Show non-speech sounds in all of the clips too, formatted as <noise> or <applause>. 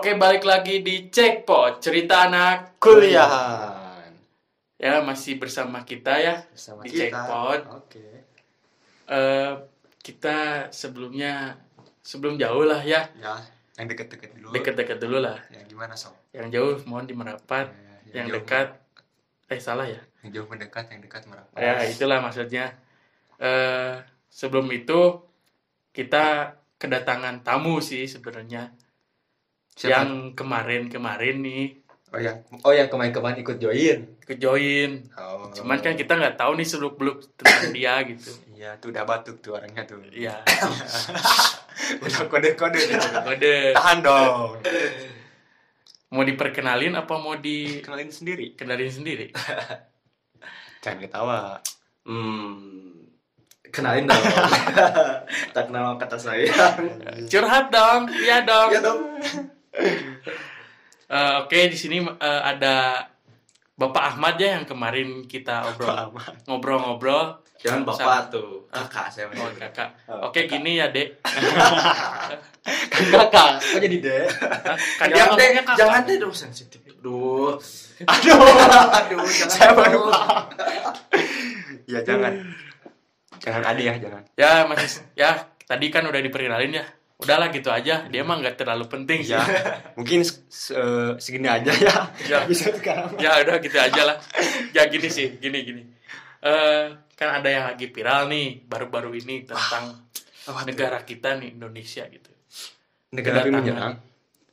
Oke, balik lagi di Checkpot, cerita anak kuliahan Ya, masih bersama kita ya bersama Di kita. Jackpot. Oke. Eh, Kita sebelumnya, sebelum jauh lah ya Ya, yang deket-deket dulu. Deket-deket dulu lah Yang gimana sob? Yang jauh mohon di Merapat Ya, Yang jauh- dekat, eh salah ya Yang jauh mendekat, yang dekat merapat. Ya, itulah maksudnya eh Sebelum itu, kita kedatangan tamu sih sebenarnya Siapa? Yang kemarin-kemarin nih Oh yang oh yang kemarin-kemarin ikut join. ke join Oh. Cuman kan kita nggak tahu nih seluk beluk tentang <coughs> dia gitu. Iya, tuh udah batuk tuh orangnya tuh. Iya. <coughs> udah kode-kode. Kode. Tahan dong. <coughs> Mau diperkenalin apa mau Kenalin sendiri. dikenalin sendiri? Jangan ketawa. Hmm, kenalin dong. tak kenal kata saya. Curhat dong, iya dong. ya dong. Eh, Oke, di sini eh, ada Bapak Ahmad ya yang kemarin kita obrol ngobrol-ngobrol. Jangan bapak tuh, kakak saya. Oh, kakak. Oh, Oke, gini ya, Dek. Kan kakak. Kok jadi? Hah? Kan Jangan kakak. jangan deh dong sensitif. Duh. Aduh. <laughs> Aduh, jangan. Saya baru paham. Ya jangan. Jangan ada ya, jangan. Ya, masih ya tadi kan udah diperkenalin ya. Udahlah gitu aja. Dia emang nggak terlalu penting sih. Ya, mungkin se- se- segini aja ya. Ya. Bisa sekarang. ya udah gitu aja lah ya gini sih gini gini Eh kan ada yang lagi viral nih baru-baru ini tentang negara kita nih Indonesia gitu Negara Kedatangan.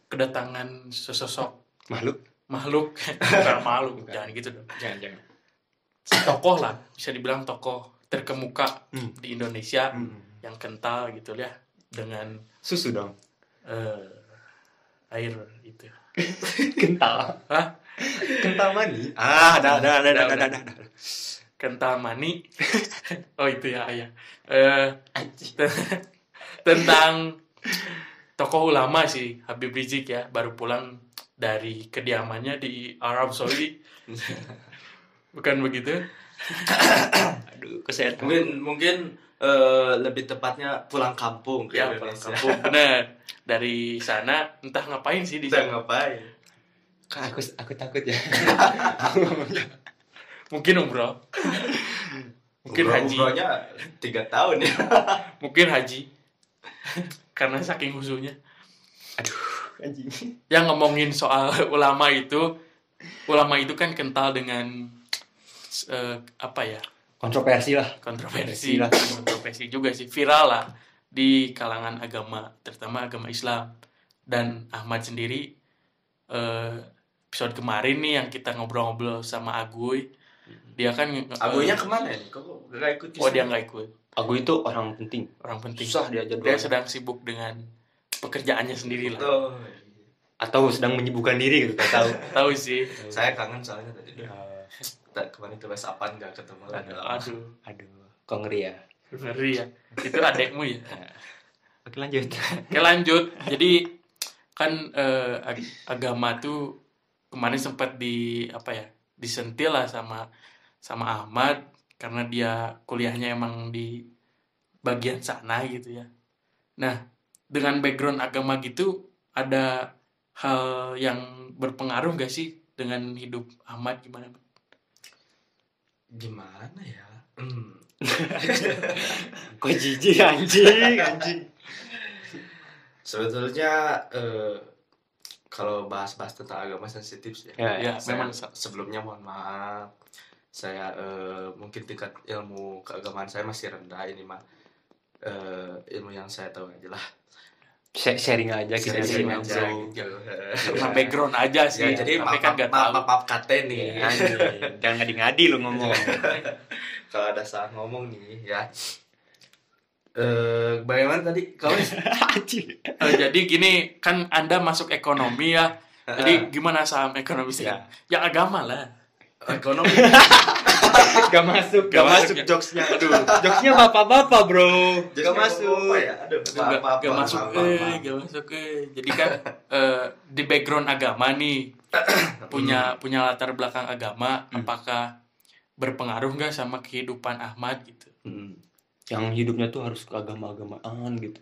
kedatangan sesosok Makhluk. makhluk <laughs> bukan makhluk jangan gitu dong Jangan, jangan. tokoh lah bisa dibilang tokoh terkemuka Hmm. di Indonesia Hmm. yang kental gitu ya dengan Susu dong. eh air itu <laughs> Kental. Hah? Kental mani. Ah, ada ada ada ada ada. kental mani <laughs> oh itu ya ayah eh Anjing. <laughs> tentang tokoh ulama sih Habib Rizik ya baru pulang dari kediamannya di Arab Saudi bukan begitu <coughs> Aduh, kesehatan. Mungkin mungkin eh, lebih tepatnya pulang kampung ke ya pulang Indonesia. kampung bener dari sana entah ngapain sih di sana ngapain? Kak, aku aku takut ya. <laughs> mungkin umroh mungkin Umroh- haji umrohnya tiga tahun ya. <laughs> mungkin haji karena saking khusyuknya Aduh, anjing. yang ngomongin soal <laughs> ulama itu ulama itu kan kental dengan eh, apa ya Kontroversi lah. kontroversi Lah. kontroversi juga sih viral lah di kalangan agama terutama agama Islam dan Ahmad sendiri eh, episode kemarin nih yang kita ngobrol-ngobrol sama Aguy dia kan eh, Agunya ke mana nih? Kok gak ikut? oh dia nggak ikut Aku itu orang penting. orang penting Susah dia doang. sedang sibuk dengan pekerjaannya sendiri lah Oh, Atau sedang menyibukkan diri gitu, tahu. <laughs> tahu sih saya kangen soalnya tadi. Kita kemarin tuh apa nggak ketemu lagi. aduh Aduh, kok ngeri ya. ngeri ya itu adekmu ya Oke lanjut. <laughs> Oke lanjut. Jadi kan eh, ag- agama tuh kemarin sempat di apa ya disentil lah sama sama Ahmad karena dia kuliahnya emang di bagian sana gitu ya. Nah dengan background agama gitu ada hal yang berpengaruh gak sih dengan hidup Ahmad gimana? Gimana ya? Hmm. <laughs> Kok jijik anjing, <laughs> anjing. Sebetulnya eh, kalau bahas-bahas tentang agama sensitif sih. Ya, Ya Saya memang se- sebelumnya mohon maaf. Saya eh, mungkin tingkat ilmu keagamaan saya masih rendah ini mah. Eh, ilmu yang saya tahu aja lah. Sh- sharing aja kita Sharing sharing aja gitu. karena background aja sih. Ya, jadi tapi maaf, kan gak tahu. maaf kate nih. Ya, anjing. Jangan ngadi-ngadi lu ngomong. <laughs> Kalau ada salah ngomong nih ya. Eh, bagaimana tadi? <laughs> Anjing. Eh, jadi gini kan Anda masuk ekonomi ya. Jadi gimana saham ekonomi sih? Ya. Yang agama lah. ekonomi <laughs> <laughs> Gak masuk, Gak gak, masuk masuk ya? jokesnya. Aduh, jokesnya bapak-bapak bro. Jadi masuk. apa ya? Aduh, Gak, maaf, maaf, gak masuk eh, gak masuk eh. Jadi kan <laughs> eh, di background agama nih <clears throat> punya punya latar belakang agama, Hmm. apakah berpengaruh nggak sama kehidupan Ahmad gitu? Hmm. Yang hidupnya tuh harus keagama-agamaan gitu.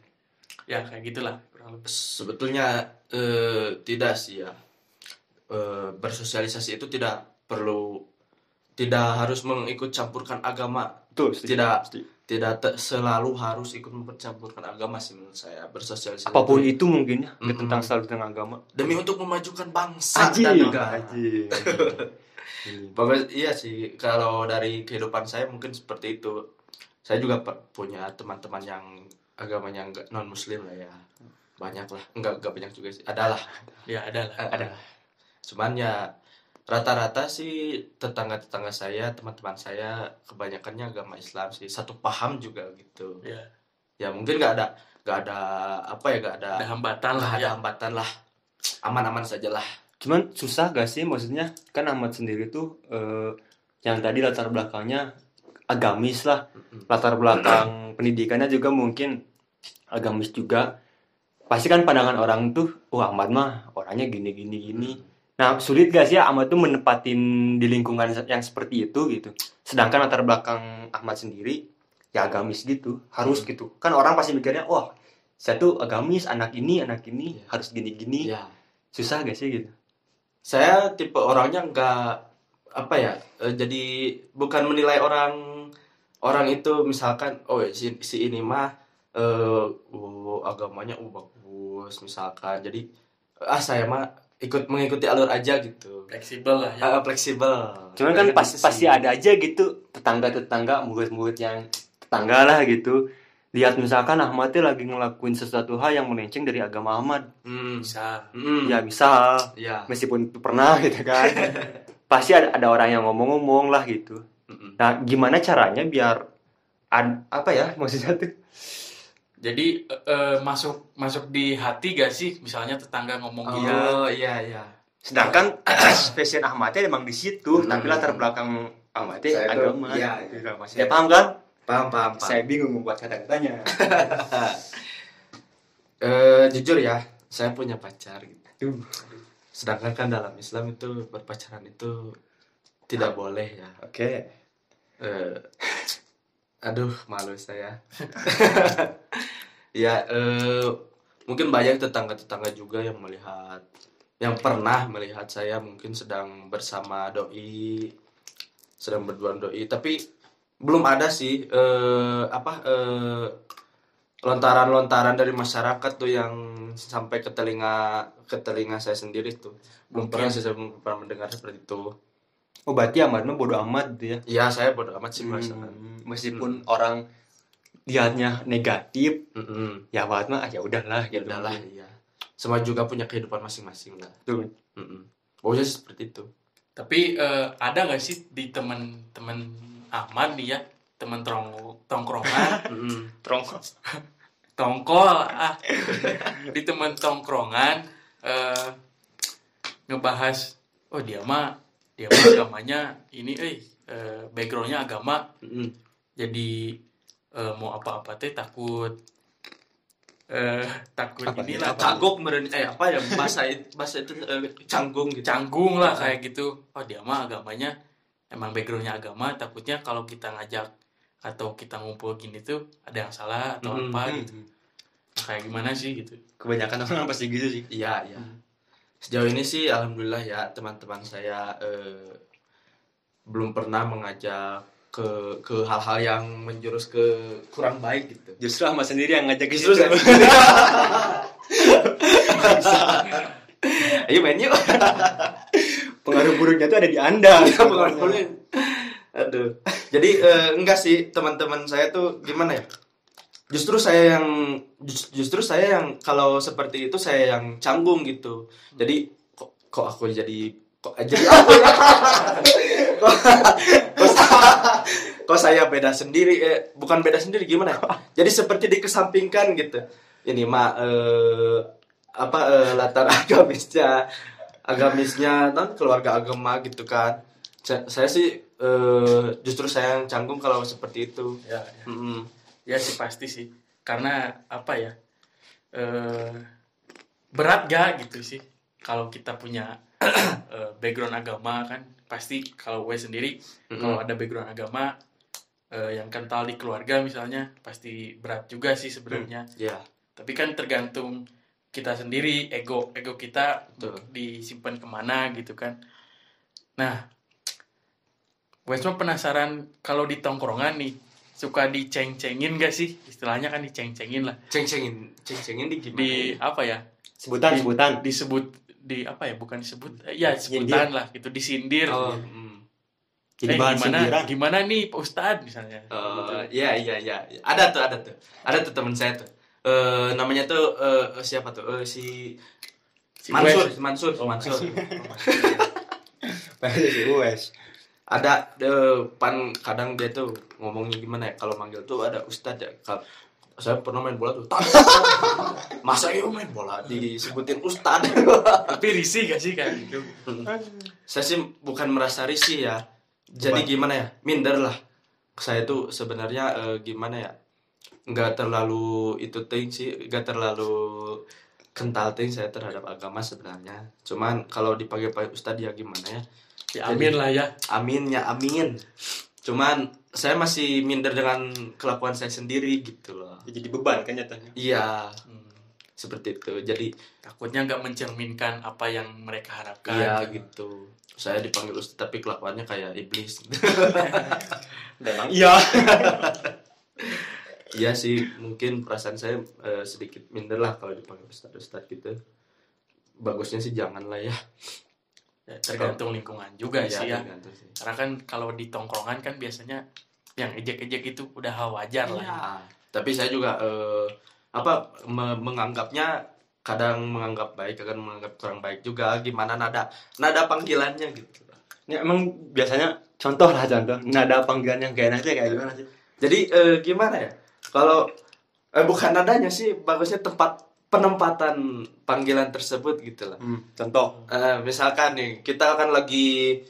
Ya kayak gitulah. kurang kurang lebih Sebetulnya eh, tidak sih ya. Eh, bersosialisasi itu tidak perlu tidak harus mengikut campurkan agama. Betul, setuju, Tidak setuju. tidak te- selalu harus ikut mempercampurkan agama sih menurut saya. Bersosialisasi Apa pun itu itu mungkin ya, Mm-mm. tentang selalu tentang agama. demi untuk memajukan bangsa Anjing, dan negara. anjing. Pokoknya iya sih kalau dari kehidupan saya mungkin seperti itu. Saya juga punya teman-teman yang agamanya enggak non muslim lah ya. Banyak lah. Enggak enggak banyak juga sih. Adalah. ya ada lah ada. Cuman ya rata-rata sih tetangga-tetangga saya, teman-teman saya kebanyakannya agama Islam sih. Satu paham juga gitu. ya Ya mungkin nggak ada nggak ada apa ya nggak ada ada hambatan lah ada ya hambatan lah. Aman-aman saja lah. Cuman susah gak sih maksudnya kan Ahmad sendiri tuh eh, yang tadi latar belakangnya agamis lah latar belakang pendidikannya juga mungkin agamis juga pasti kan pandangan orang tuh oh Ahmad mah orangnya gini gini gini nah sulit gak sih Ahmad tuh menempatin di lingkungan yang seperti itu gitu sedangkan latar belakang Ahmad sendiri ya agamis gitu harus Hmm. gitu kan orang pasti mikirnya wah saya tuh agamis anak ini anak ini Iya. harus gini gini Ya. susah gak sih gitu saya tipe orangnya nggak apa ya eh, jadi bukan menilai orang orang itu misalkan oh si, si ini mah eh oh, agamanya oh bagus misalkan jadi ah saya mah ikut mengikuti alur aja gitu. Fleksibel lah ya. Ah, fleksibel. Cuman kan pas, gitu pasti sih. ada aja gitu tetangga tetangga murid-murid yang tetangga lah gitu. Lihat misalkan Ahmad tuh lagi ngelakuin sesuatu hal yang melenceng dari agama Ahmad. Hmm. bisa. Hmm. ya misal ya. Meskipun itu pernah gitu kan. <laughs> Pasti ada, ada orang yang ngomong-ngomong lah gitu. Mm-mm. nah gimana caranya biar ad- apa ya maksudnya tuh jadi eh, eh, masuk masuk di hati gak sih? Misalnya tetangga ngomong gitu. Oh iya iya. Sedangkan <clears throat> fashion Ahmadnya emang di situ Hmm. tapi latar belakang Ahmadnya agama. iya, iya. ya, paham kan? Paham paham paham. Saya bingung membuat kata-katanya. <laughs> Eh, jujur ya saya punya pacar gitu. Sedangkan kan dalam Islam itu berpacaran itu tidak boleh ya. Oke. Eh, aduh malu saya. <laughs> Ya eh, mungkin banyak tetangga-tetangga juga yang melihat yang pernah melihat saya mungkin sedang bersama doi sedang berdua doi. Tapi belum ada sih eh, apa eh, lontaran-lontaran dari masyarakat tuh yang sampai ke telinga ke telinga saya sendiri tuh. Belum pernah sih saya belum pernah mendengar seperti itu oh berarti Ahmad mah bodo amat gitu ya ya saya bodo amat sih merasakan Hmm, meskipun orang lihatnya negatif Mm-mm. ya Ahmad mah ah, ya udahlah gitu. udahlah iya semua juga punya kehidupan masing-masing lah Tuh. Mm-mm. pokoknya sih seperti itu tapi eh, ada nggak sih di teman-teman Ahmad nih ya teman trong tongkrongan. <laughs> Terong. tongkol ah di teman tongkrongan eh, ngebahas oh dia mah dia agamanya ini eh eh, backgroundnya agama. Mm-mm. jadi eh, mau apa-apa teh takut eh takut Apa inilah. Canggung meren eh apa ya bahasa bahasa itu eh, canggung gitu. Canggung lah kayak gitu. Oh dia mah agamanya emang backgroundnya agama takutnya kalau kita ngajak atau kita ngumpul gini tuh ada yang salah atau Hmm, apa Hmm. gitu. Nah, kayak gimana sih gitu? Kebanyakan orang pasti gitu sih? Iya iya sejauh ini sih alhamdulillah ya teman-teman saya eh, belum pernah mengajak ke ke hal-hal yang menjurus ke kurang baik gitu justru Ahmad sendiri yang ngajak ke Justru situ. saya <laughs> ayo main yuk pengaruh buruknya tuh ada di anda <laughs> Iya, pengaruhnya. Aduh. Jadi eh, enggak sih teman-teman saya tuh gimana ya? Justru saya yang jus- justru saya yang kalau seperti itu saya yang canggung gitu. Jadi kok kok aku jadi kok jadi aku ya? <laughs> kok, kok, sa- kok saya beda sendiri eh bukan beda sendiri gimana ya? Jadi seperti dikesampingkan gitu. Ini mah eh, apa eh, latar <laughs> agamisnya agamisnya non keluarga agama gitu kan Sa- saya sih eh, justru saya yang canggung kalau seperti itu ya ya. Mm-mm. Ya sih pasti sih. Karena apa ya eh berat gak gitu sih? Kalau kita punya <clears throat> eh, background agama kan pasti kalau gue sendiri Mm-mm. kalau ada background agama eh, yang kental di keluarga misalnya pasti berat juga sih sebenarnya. Ya tapi kan tergantung kita sendiri ego ego kita Betul. disimpan ke mana gitu kan. Nah gue cuma penasaran kalau di tongkrongan nih suka diceng-cengin gak sih? Istilahnya kan diceng-cengin lah. Ceng-cengin ceng-cengin di gimana di ya? apa ya? Sebutan, Di- sebutan. disebut di apa ya? Bukan disebut eh, ya sebutan lah gitu disindir. Oh, hmm. Jadi eh, bahan gimana sindiran. gimana nih Pak Ustadz misalnya? Oh, iya iya iya. Ada tuh ada tuh. Ada tuh teman saya tuh. Eh namanya tuh eh, siapa tuh? Eh, si Si Mansur Wes. Mansur Oh, Mansur. <laughs> Si Uwes. Ada eh, pan kadang dia tuh ngomongnya gimana ya? Kalau manggil tuh ada ustadz ya kalau saya pernah main bola tuh. <laughs> Masa iya main bola? Disebutin ustadz. <laughs> Tapi risih gak sih kayak gitu. <laughs> Saya sih bukan merasa risih ya. Jadi Apa? gimana ya? Minder lah. Saya tuh sebenarnya eh, gimana ya? Nggak terlalu itu ting sih nggak terlalu kental ting saya terhadap agama sebenarnya. Cuman kalau dipanggil pak ustadz ya gimana ya ya amin lah ya amin ya amin cuman saya masih minder dengan kelakuan saya sendiri gitu loh Jadi beban kan nyatanya. iya Hmm. seperti itu jadi takutnya nggak mencerminkan apa yang mereka harapkan iya gitu saya dipanggil ustadz tapi kelakuannya kayak iblis <laughs> Memang iya. <laughs> Iya sih, mungkin perasaan saya eh, sedikit minder lah kalau dipanggil ustadz gitu. Bagusnya sih jangan lah ya. Ya, tergantung lingkungan juga Iya, sih ya sih. karena kan kalau di tongkrongan kan biasanya yang ejek-ejek itu udah hal wajar lah ya. Iya. Tapi saya juga eh, apa me- menganggapnya kadang menganggap baik, kadang menganggap kurang baik juga. Gimana nada nada panggilannya gitu. Ini emang biasanya contoh lah contoh. Nada panggilan yang kayak enaknya kayak gimana sih? Jadi eh, gimana ya? Kalau eh, bukan nadanya sih, bagusnya tempat penempatan panggilan tersebut gitu lah. Hmm, contoh. Eh, misalkan nih kita kan lagi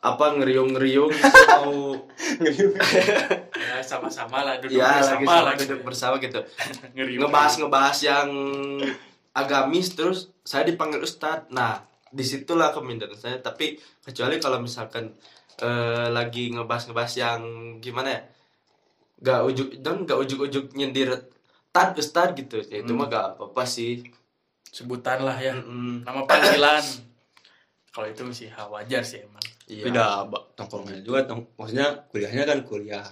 apa ngeriung-ngeriung <laughs> mau <laughs> Ya, sama-sama lah duduk ya lagi bersama sama lah duduk bersama gitu. <laughs> Ngeri- ngebahas ngebahas yang agamis terus saya dipanggil ustadz. Nah di situlah keminderan saya. Tapi kecuali kalau misalkan eh, lagi ngebahas ngebahas yang gimana ya? Gak ujuk dan gak ujuk-ujuk nyindir tad ustadz gitu ya itu Hmm. mah gak apa-apa sih sebutan lah ya Mm-mm. nama panggilan kalau itu sih hal wajar sih emang Iya. Beda tongkrongannya juga. Tong maksudnya kuliahnya kan kuliah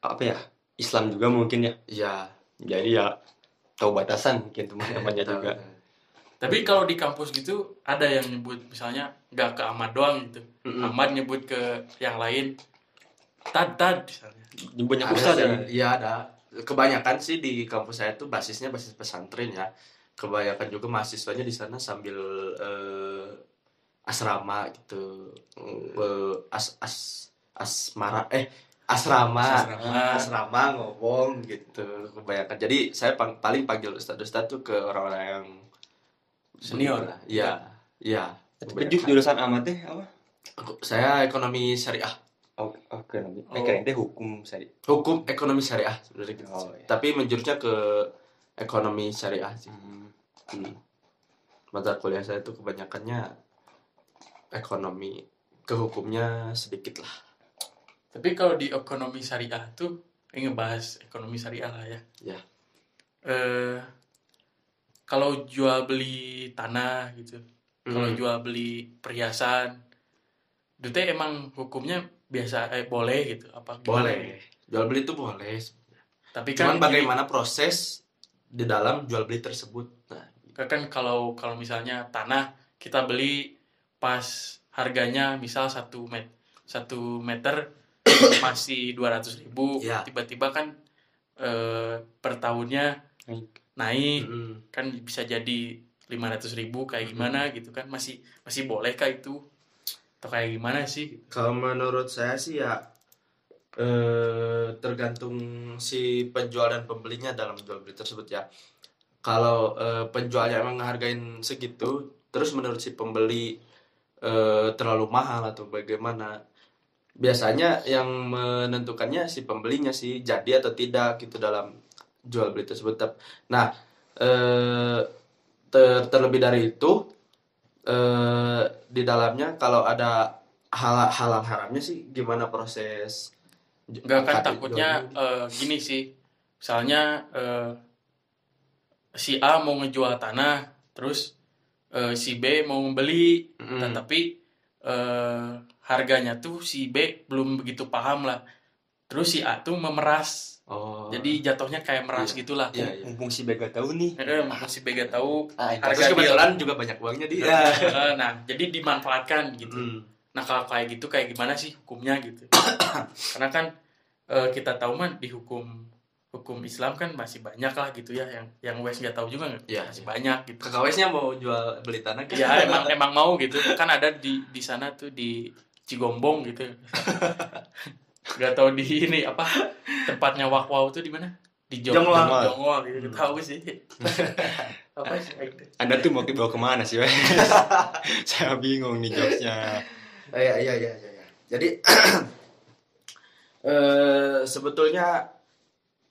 apa ya? Islam juga mungkin ya. iya Jadi ya tahu batasan mungkin teman-temannya <laughs> juga. tapi kalau di kampus gitu ada yang nyebut misalnya nggak ke Ahmad doang gitu Mm-mm. Ahmad nyebut ke yang lain tad tad misalnya Nyebutnya Ada ustad ya. Iya ada. Kebanyakan sih di kampus saya tuh basisnya basis pesantren ya. Kebanyakan juga mahasiswanya di sana sambil eh, asrama gitu. Eh, as as asmara eh asrama Asrama. asrama ngomong gitu kebanyakan jadi saya pang- paling panggil ustadz ustadz tuh ke orang-orang yang Senior. lah. iya iya Tapi ju- jurusan amat teh apa? Aku- saya ekonomi syariah Oh, oke nanti. Oh. Eh, keren deh hukum saya. hukum ekonomi syariah sebenarnya gitu. Oh, iya. tapi menjurusnya ke ekonomi syariah sih Hmm. Hmm. Mata kuliah saya tuh kebanyakannya ekonomi, ke hukumnya sedikit lah. tapi kalau di ekonomi syariah tuh ini ngebahas ekonomi syariah lah ya Ya. eh kalau jual beli tanah gitu kalau Hmm. jual beli perhiasan itu teh emang hukumnya biasa eh boleh gitu apa gimana? Boleh. Jual beli itu boleh. tapi kan Cuman bagaimana proses di dalam jual beli tersebut. Nah, gini, kan kalau kalau misalnya tanah kita beli pas harganya misal satu met satu meter <coughs> masih dua ribu Iya. tiba-tiba kan eh, per tahunnya Naik. naik mm, kan bisa jadi 500 ribu kayak gimana gitu kan masih masih boleh kah itu atau kayak gimana sih kalau menurut saya sih ya eh, tergantung si penjual dan pembelinya dalam jual beli tersebut ya. Kalau eh, penjualnya emang ngehargain segitu, terus menurut si pembeli eh, terlalu mahal atau bagaimana? Biasanya yang menentukannya si pembelinya sih jadi atau tidak gitu dalam jual beli tersebut. Nah, eh, ter- terlebih dari itu eh, di dalamnya kalau ada hal halal haramnya sih gimana proses Enggak kan takutnya eh, gini sih. Misalnya eh, si A mau ngejual tanah terus eh, si B mau membeli. Mm. tetapi eh, harganya tuh si B belum begitu paham lah terus si A tuh memeras Oh. jadi jatuhnya kayak meras Iya. gitulah Iya, iya. mumpung si Bega tahu nih Eh, maka si B gak tahu ah, Harga kebetulan juga banyak uangnya dia. Eh, nah jadi dimanfaatkan gitu Hmm. nah kalau kayak gitu kayak gimana sih hukumnya gitu <coughs> karena kan eh, kita tahu mah di hukum hukum Islam kan masih banyak lah gitu ya yang yang Wes nggak tahu juga nggak Iya, masih iya. banyak gitu Kakak Wesnya mau jual beli tanah kan? ya <laughs> emang emang mau gitu kan ada di di sana tuh di Cigombong gitu <laughs> nggak tahu di ini apa tempatnya Wak Wow tuh di mana di Jong Jongwang. Jongwang, Jongwang gitu Hmm. tahu sih <laughs> apa sih anda tuh mau bawa ke mana sih <laughs> saya bingung nih jokesnya Oh, Iya iya iya iya. iya. Jadi <clears throat> eh sebetulnya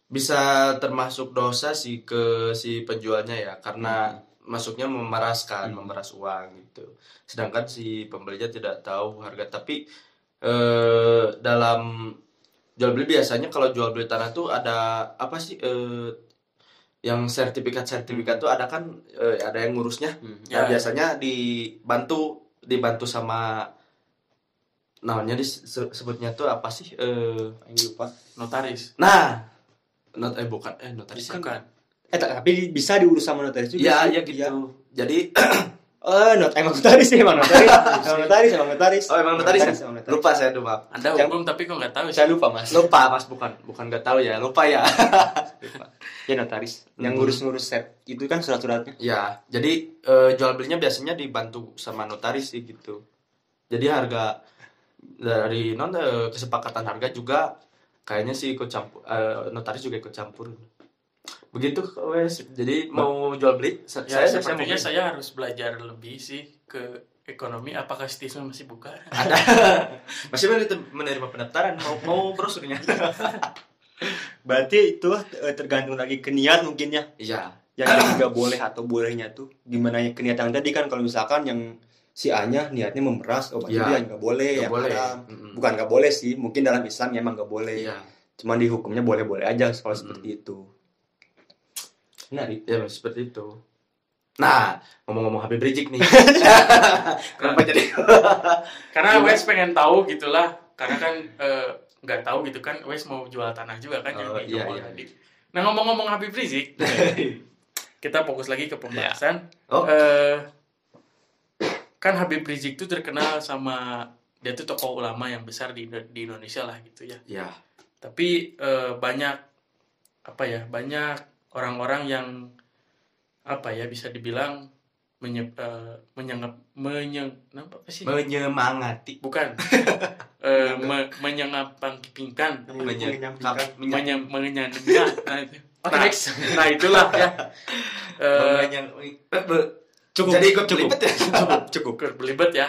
bisa termasuk dosa sih ke si penjualnya ya karena masuknya memeraskan, memeras uang gitu. Sedangkan si pembelinya tidak tahu harga tapi eh dalam jual beli biasanya kalau jual beli tanah tuh ada apa sih eh yang sertifikat-sertifikat tuh ada kan eh, ada yang ngurusnya. Ya. Nah, biasanya dibantu dibantu sama namanya disebutnya tuh apa sih? Eh, lupa notaris nah, not eh bukan eh notaris Bukan. bukan eh tak- tapi bisa diurus sama notaris juga Iya, sih. iya gitu. Jadi <clears throat> Oh, not emang notaris sih, emang notaris. <laughs> emang notaris, emang notaris. oh emang notaris, ya? emang notaris. lupa saya tuh maaf. anda Yang- hukum tapi kok nggak tahu sih Saya lupa, Mas. Lupa Mas bukan bukan nggak tahu ya, lupa ya. <laughs> Lupa. Ya notaris. Yang Hmm. ngurus-ngurus set itu kan surat-suratnya. ya, jadi eh, jual belinya biasanya dibantu sama notaris sih gitu. Jadi harga dari non eh, kesepakatan harga juga kayaknya sih ikut campur eh, notaris juga ikut campur. Begitu wes. Jadi mau jual beli ya saya sepertinya saya, harus belajar lebih sih ke ekonomi apakah Stisma masih buka <laughs> ada masih menerima, menerima pendaftaran mau mau brosurnya. <laughs> Berarti itu eh, tergantung lagi ke niat mungkin ya. Iya. Yang nggak boleh atau bolehnya tuh gimana ya keniatan tadi kan kalau misalkan yang si A-nya niatnya memeras, oh berarti dia nggak boleh, yang boleh. haram. Mm-mm. Bukan nggak boleh sih, mungkin dalam Islam emang nggak boleh. Iya. Cuman di hukumnya boleh-boleh aja kalau Mm. seperti itu. Menarik. Ya seperti itu. Nah, ngomong-ngomong Habib Rizik nih. <laughs> Kenapa jadi? karena? Wes pengen tahu gitulah karena kan eh, nggak tahu gitu kan Wes mau jual tanah juga kan Oh, yang di iya, iya. tadi. nah ngomong-ngomong Habib Rizik <laughs> kita fokus lagi ke pembahasan Oh. Eh, kan Habib Rizik itu terkenal sama dia tuh tokoh ulama yang besar di di Indonesia lah gitu ya ya. tapi eh, banyak apa ya banyak orang-orang yang apa ya bisa dibilang menye, eh, menyengap menyeng apa sih Menyemangati. bukan <laughs> eh me, menyengampingkan Menyampaikan. menye, menyenangkan nah, itu. Oke, nah, next. nah itulah ya Eh, Cukup. Jadi ikut cukup. ya? <laughs> Cukup, cukup. belibet ya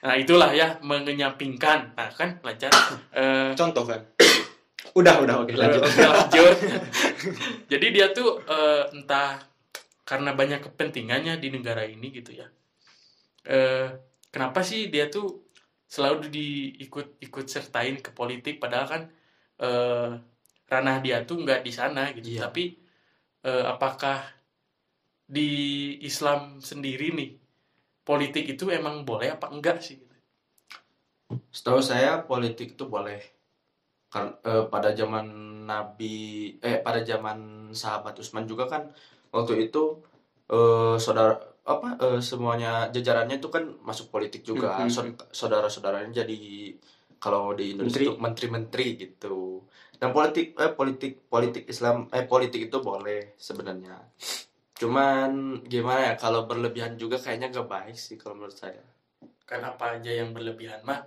nah itulah ya mengenyampingkan nah kan lancar Eh, Contoh kan. Udah, udah, oke lanjut. Oke, lanjut. <laughs> Jadi dia tuh eh, entah karena banyak kepentingannya di negara ini gitu ya. Eh, kenapa sih dia tuh selalu diikut ikut sertain ke politik padahal kan eh, ranah dia tuh nggak di sana gitu. Iya. Tapi eh, apakah di Islam sendiri nih politik itu emang boleh apa enggak sih? Setahu saya politik itu boleh. Kan eh, pada zaman Nabi eh pada zaman sahabat Utsman juga kan waktu itu eh, saudara apa eh, semuanya jajarannya itu kan masuk politik juga. Mhm. Saud- Saudara-saudaranya jadi kalau di Indonesia Menteri. itu menteri-menteri gitu. Dan politik eh politik politik Islam eh politik itu boleh sebenarnya. Cuman gimana ya kalau berlebihan juga kayaknya gak baik sih kalau menurut saya. Kan apa aja yang berlebihan mah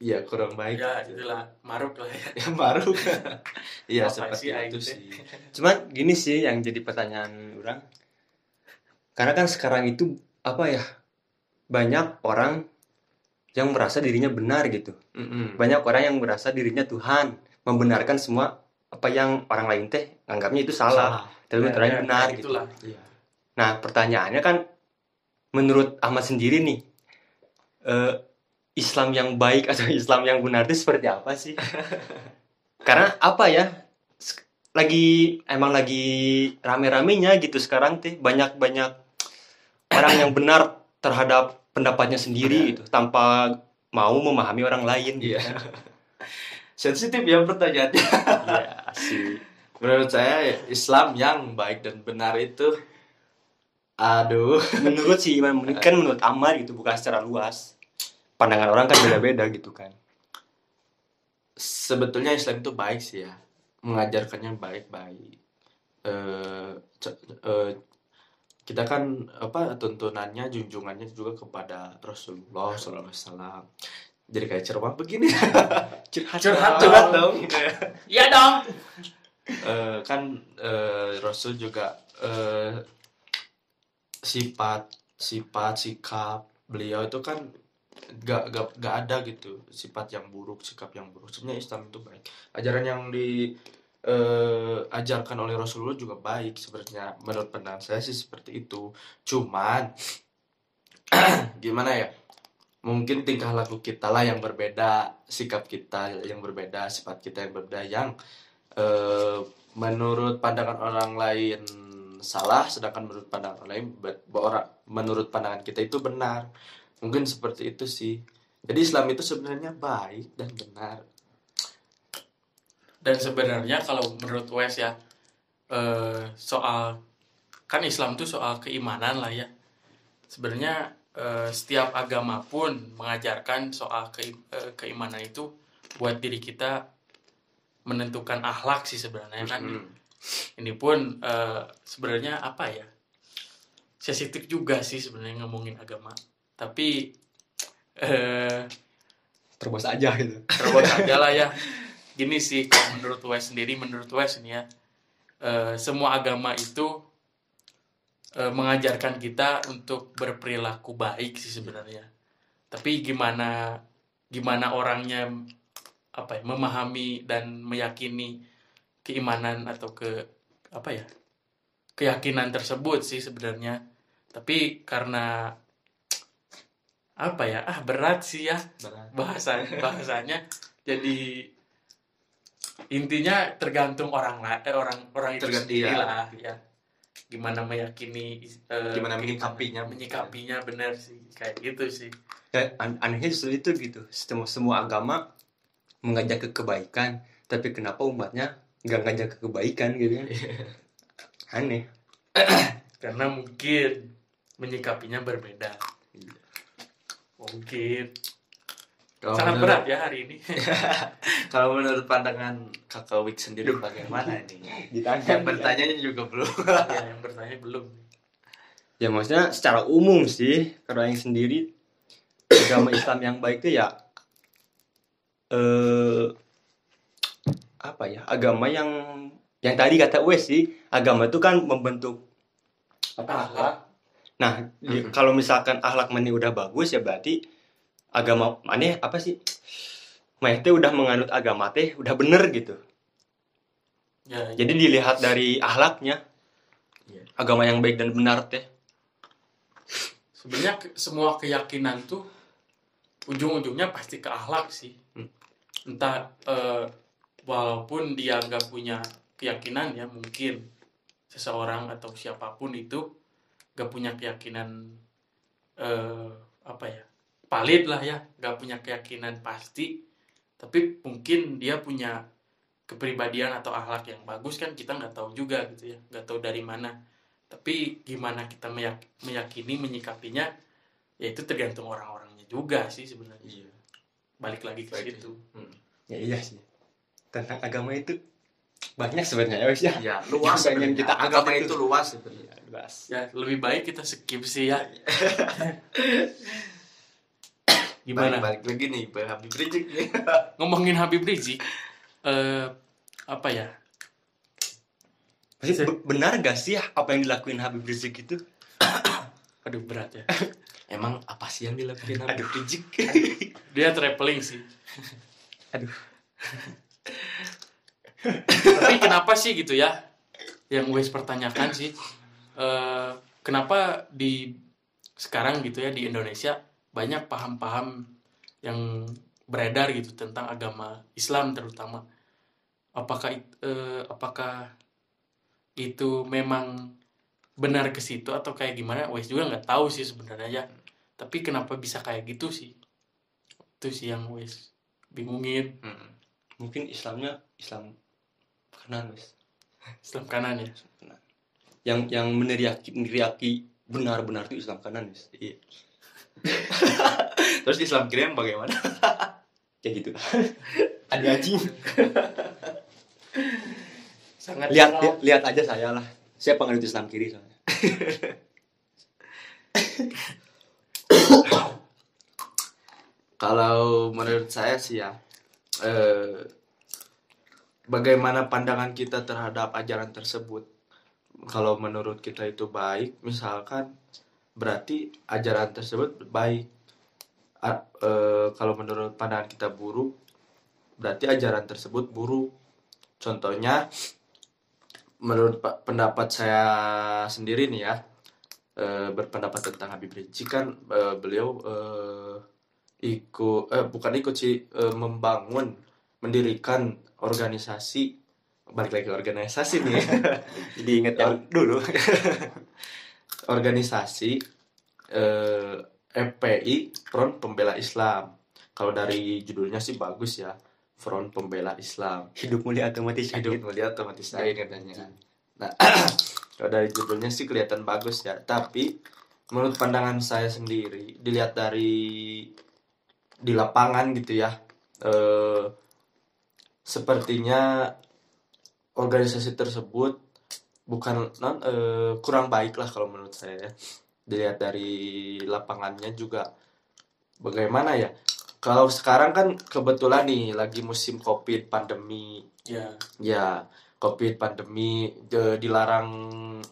Iya kurang baik. ya itulah maruk lah ya. yang baru <laughs> iya seperti sih itu sih Cuman gini sih yang jadi pertanyaan orang. Karena kan sekarang itu apa ya? Banyak orang yang merasa dirinya benar gitu. Mm-mm. Banyak orang yang merasa dirinya Tuhan, membenarkan semua apa yang orang lain teh anggapnya itu salah, tapi Ya, orang ya, benar gitu. itulah. Iya. Nah, pertanyaannya kan menurut Ahmad sendiri nih eh, Islam yang baik atau <laughs> Islam yang benar itu seperti apa sih? <laughs> Karena apa ya? lagi emang lagi rame-ramenya gitu sekarang teh banyak-banyak orang yang benar terhadap pendapatnya sendiri gitu tanpa mau memahami orang lain gitu Iya. kan. <laughs> Sensitif ya pertanyaannya. Iya, sih. Menurut saya Islam yang baik dan benar itu aduh Menurut si Iman menurut kan menurut Amar gitu bukan secara luas. Pandangan orang kan beda-beda gitu kan. sebetulnya Islam itu baik sih ya. Mengajarkannya baik-baik. Eh eh, kita kan apa tuntunannya junjungannya juga kepada Rasulullah SAW jadi kayak ceramah begini. <laughs> Curhat, Curhat curhat dong. <laughs> Iya dong. Eh, kan eh, Rasul juga eh, sifat sifat sikap beliau itu kan gak, gak, gak ada gitu sifat yang buruk sikap yang buruk. Sebenarnya Islam itu baik. Ajaran yang di eh, ajarkan oleh Rasulullah juga baik sebenarnya. Menurut pandangan saya sih seperti itu. Cuman <clears throat> gimana ya? Mungkin tingkah laku kita lah yang berbeda sikap kita yang berbeda sifat kita yang berbeda yang eh, menurut pandangan orang lain salah sedangkan menurut pandangan orang lain menurut pandangan kita itu benar mungkin seperti itu sih jadi Islam itu sebenarnya baik dan benar Dan sebenarnya kalau menurut Wes ya eh, soal kan Islam itu soal keimanan lah ya. Sebenarnya eh, setiap agama pun mengajarkan soal ke- eh, keimanan itu buat diri kita menentukan akhlak sih sebenarnya kan. Hmm. Ini pun eh, sebenarnya apa ya? Sensitif juga sih sebenarnya ngomongin agama. Tapi eh Terbos aja gitu. terbuat <laughs> aja lah ya. Gini sih kalau menurut Wes sendiri menurut Wes nih ya eh, semua agama itu eh, mengajarkan kita untuk berperilaku baik sih sebenarnya. Tapi gimana gimana orangnya apa ya memahami dan meyakini keimanan atau ke apa ya keyakinan tersebut sih sebenarnya. Tapi karena apa ya ah berat sih ya Benar. bahasa <laughs> bahasanya jadi intinya tergantung orang lah eh, orang orang itu Tergantung, sendiri iya. lah ya gimana meyakini eh, Gimana menyikapinya. menyikapinya benar sih kayak gitu sih Ya, an- anehnya justru itu gitu. Semua semua agama mengajak ke kebaikan, tapi kenapa umatnya nggak ngajak ke kebaikan gitu kan? Aneh. <clears throat> karena mungkin menyikapinya berbeda mungkin. Kalau sangat menurut- berat ya hari ini. <laughs> Kalau menurut pandangan kakak Wik sendiri bagaimana ini? Ditanya. yang bertanya juga belum. Ya yang bertanya belum. Ya maksudnya secara umum sih, kalau yang sendiri agama <coughs> Islam yang baik itu ya eh apa ya agama yang yang tadi kata Wes sih agama itu kan membentuk akhlak Nah, di- kalau misalkan akhlak mani udah bagus ya berarti agama mana apa sih? Mane teh udah menganut agama teh udah bener gitu. ya Jadi dilihat dari akhlaknya. Iya. Agama yang baik dan benar teh. sebenarnya semua keyakinan tuh ujung-ujungnya pasti ke akhlak sih Hmm. entah eh, walaupun dia nggak punya keyakinan ya mungkin seseorang atau siapa pun itu nggak punya keyakinan eh, apa ya valid lah ya. Nggak punya keyakinan pasti. Tapi mungkin dia punya kepribadian atau akhlak yang bagus kan kita nggak tahu juga gitu ya. Nggak tahu dari mana. Tapi gimana kita meyak- meyakini menyikapinya ya itu tergantung orang-orangnya juga sih sebenarnya. Iya. Balik lagi ke Baik. situ. Ya iya sih. Tentang agama itu banyak sebenarnya ya ya. ya luas Yang pengen kita agama itu. itu luas sebenarnya. Ya, luas. ya lebih baik kita skip sih ya. <laughs> Gimana? Balik, balik lagi nih Pak Habib Rizik. <laughs> Ngomongin Habib Rizik eh apa ya? Be- benar gak sih apa yang dilakuin Habib Rizik itu? <coughs> aduh berat ya. <coughs> Emang apa sih yang dilakuin Habib Rizik? Dia traveling sih. Aduh. <laughs> tapi kenapa sih gitu ya? Yang Wes pertanyakan sih. Eh, kenapa di sekarang gitu ya di Indonesia banyak paham-paham yang beredar gitu tentang agama Islam terutama? Apakah eh, apakah itu memang benar ke situ atau kayak gimana? Wes juga nggak tahu sih sebenarnya ya. Tapi kenapa bisa kayak gitu sih? Itu sih yang Wes bingungin. Hmm. mungkin Islamnya Islam kanan wes Islam kanan ya? Yang yang meneriaki meneriaki benar-benar itu Islam kanan wes iya. <laughs> Terus Islam kiri yang bagaimana? <laughs> kayak gitu. Ada anjing <laughs> sangat lihat li- lihat aja saya lah. Saya penganut Islam kiri soalnya. Kalau menurut saya sih ya, eh, bagaimana pandangan kita terhadap ajaran tersebut? Kalau menurut kita itu baik, misalkan berarti ajaran tersebut baik. A- eh, kalau menurut pandangan kita buruk, berarti ajaran tersebut buruk. Contohnya, menurut pa- pendapat saya sendiri nih ya, eh, berpendapat tentang Habib Rizik kan eh, beliau eh, ikut eh bukan ikut sih eh, membangun mendirikan organisasi. Balik lagi ke organisasi nih. <laughs> Jadi inget yang dulu. <laughs> Organisasi eh, FPI Front Pembela Islam. Kalau dari judulnya sih bagus ya Front Pembela Islam. Hidup mulia otomatis hidup sakit. melihat otomatis lain katanya. Nah <clears throat> kalau dari judulnya sih kelihatan bagus ya. Tapi menurut pandangan saya sendiri dilihat dari di lapangan gitu ya eh, sepertinya organisasi tersebut bukan non eh, kurang baik lah kalau menurut saya ya. dilihat dari lapangannya juga bagaimana ya kalau sekarang kan kebetulan nih lagi musim covid pandemi ya Ya, COVID pandemi de- dilarang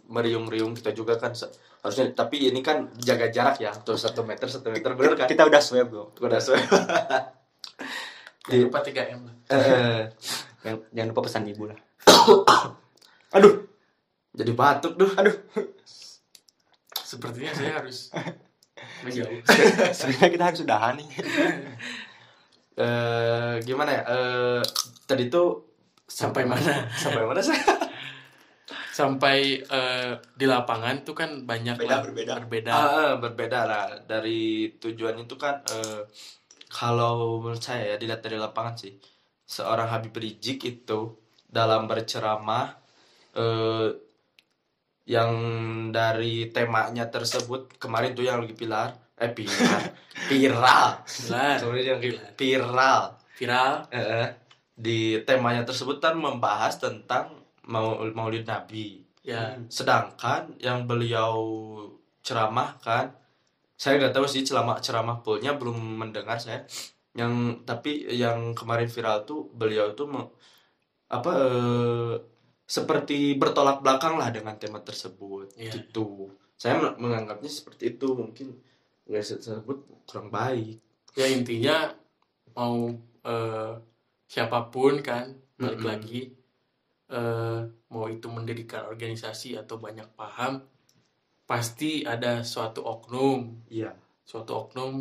meriung-riung kita juga kan harusnya tapi ini kan jaga jarak ya tuh satu meter satu meter bener kan? kita udah swab bro Udah sesuai. <laughs> jangan lupa 3 m lah. Eh, jangan, jangan lupa pesan ibu lah. <coughs> Aduh, jadi batuk duh. aduh. Sepertinya saya harus <laughs> menjauh <laughs> sebenarnya kita harus udahan nih. <laughs> Eh, gimana ya? Eh, tadi tuh sampai mana? Sampai mana sih? sampai eh, di lapangan tuh kan banyak Beda, lah berbeda. berbeda. Ah, ah, berbeda lah. Dari tujuan itu kan eh, kalau menurut saya ya dilihat dari lapangan sih seorang Habib Rizik itu dalam berceramah eh, yang dari temanya tersebut kemarin tuh yang lagi pilar eh pilar <laughs> viral. Viral. Sorry, yang viral. Viral. Eh, di temanya tersebut kan membahas tentang mau maulid nabi. Ya. Sedangkan yang beliau ceramah kan saya nggak tahu sih ceramah ceramah fullnya belum mendengar saya yang tapi yang kemarin viral tuh beliau tuh me- apa eh, seperti bertolak belakang lah dengan tema tersebut Iya. gitu saya men- menganggapnya seperti itu mungkin nggak tersebut kurang baik ya intinya mau eh, siapa pun kan balik Mm-mm. lagi eh, mau itu mendirikan organisasi atau banyak paham pasti ada suatu oknum iya suatu oknum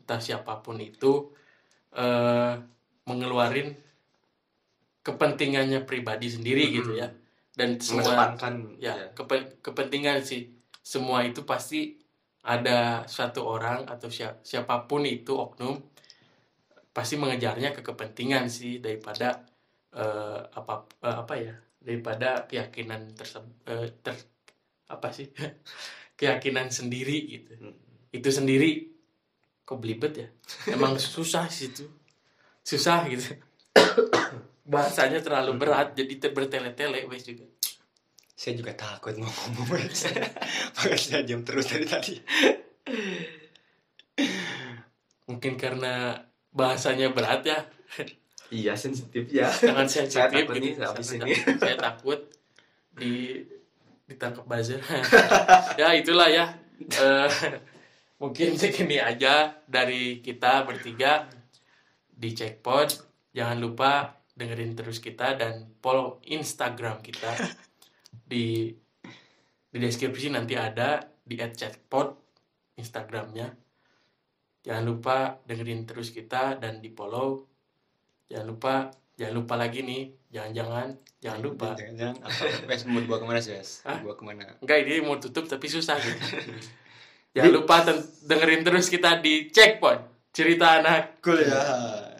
entah siapa pun itu eh, mengeluarin kepentingannya pribadi sendiri Mm-mm. gitu ya dan semua ya ya. kepe- kepentingan sih semua itu pasti ada satu orang atau sia- siapa pun itu oknum pasti mengejarnya ke kepentingan sih daripada eh, apa eh, apa ya daripada keyakinan tersebut ter apa sih? <laughs> Keyakinan sendiri gitu. Hmm. itu sendiri kok belibet ya? Emang <laughs> susah sih itu. Susah gitu. <coughs> Bahasanya terlalu berat jadi bertele-tele wes juga. Saya juga takut mau ngomong <laughs> makanya saya diam terus dari tadi. Mungkin karena bahasanya berat ya? Iya sensitif ya. Sangat Saya sensitif takut nih gitu. habis Saya- ini. saya takut di ditangkap buzzer. <laughs> Ya itulah ya. Eh, <laughs> mungkin <laughs> segini aja dari kita bertiga di Checkpot jangan lupa dengerin terus kita dan follow Instagram kita. Di di deskripsi nanti ada di @checkpot Instagramnya. Jangan lupa dengerin terus kita dan di follow jangan lupa jangan lupa lagi nih jangan-jangan jangan lupa Jangan-jangan apa? Wes mau dibawa ke mana sih, Wes? Dibawa ke mana? enggak ini mau tutup tapi susah gitu <laughs> jangan lupa dengerin terus kita di checkpoint cerita anak Kuliah.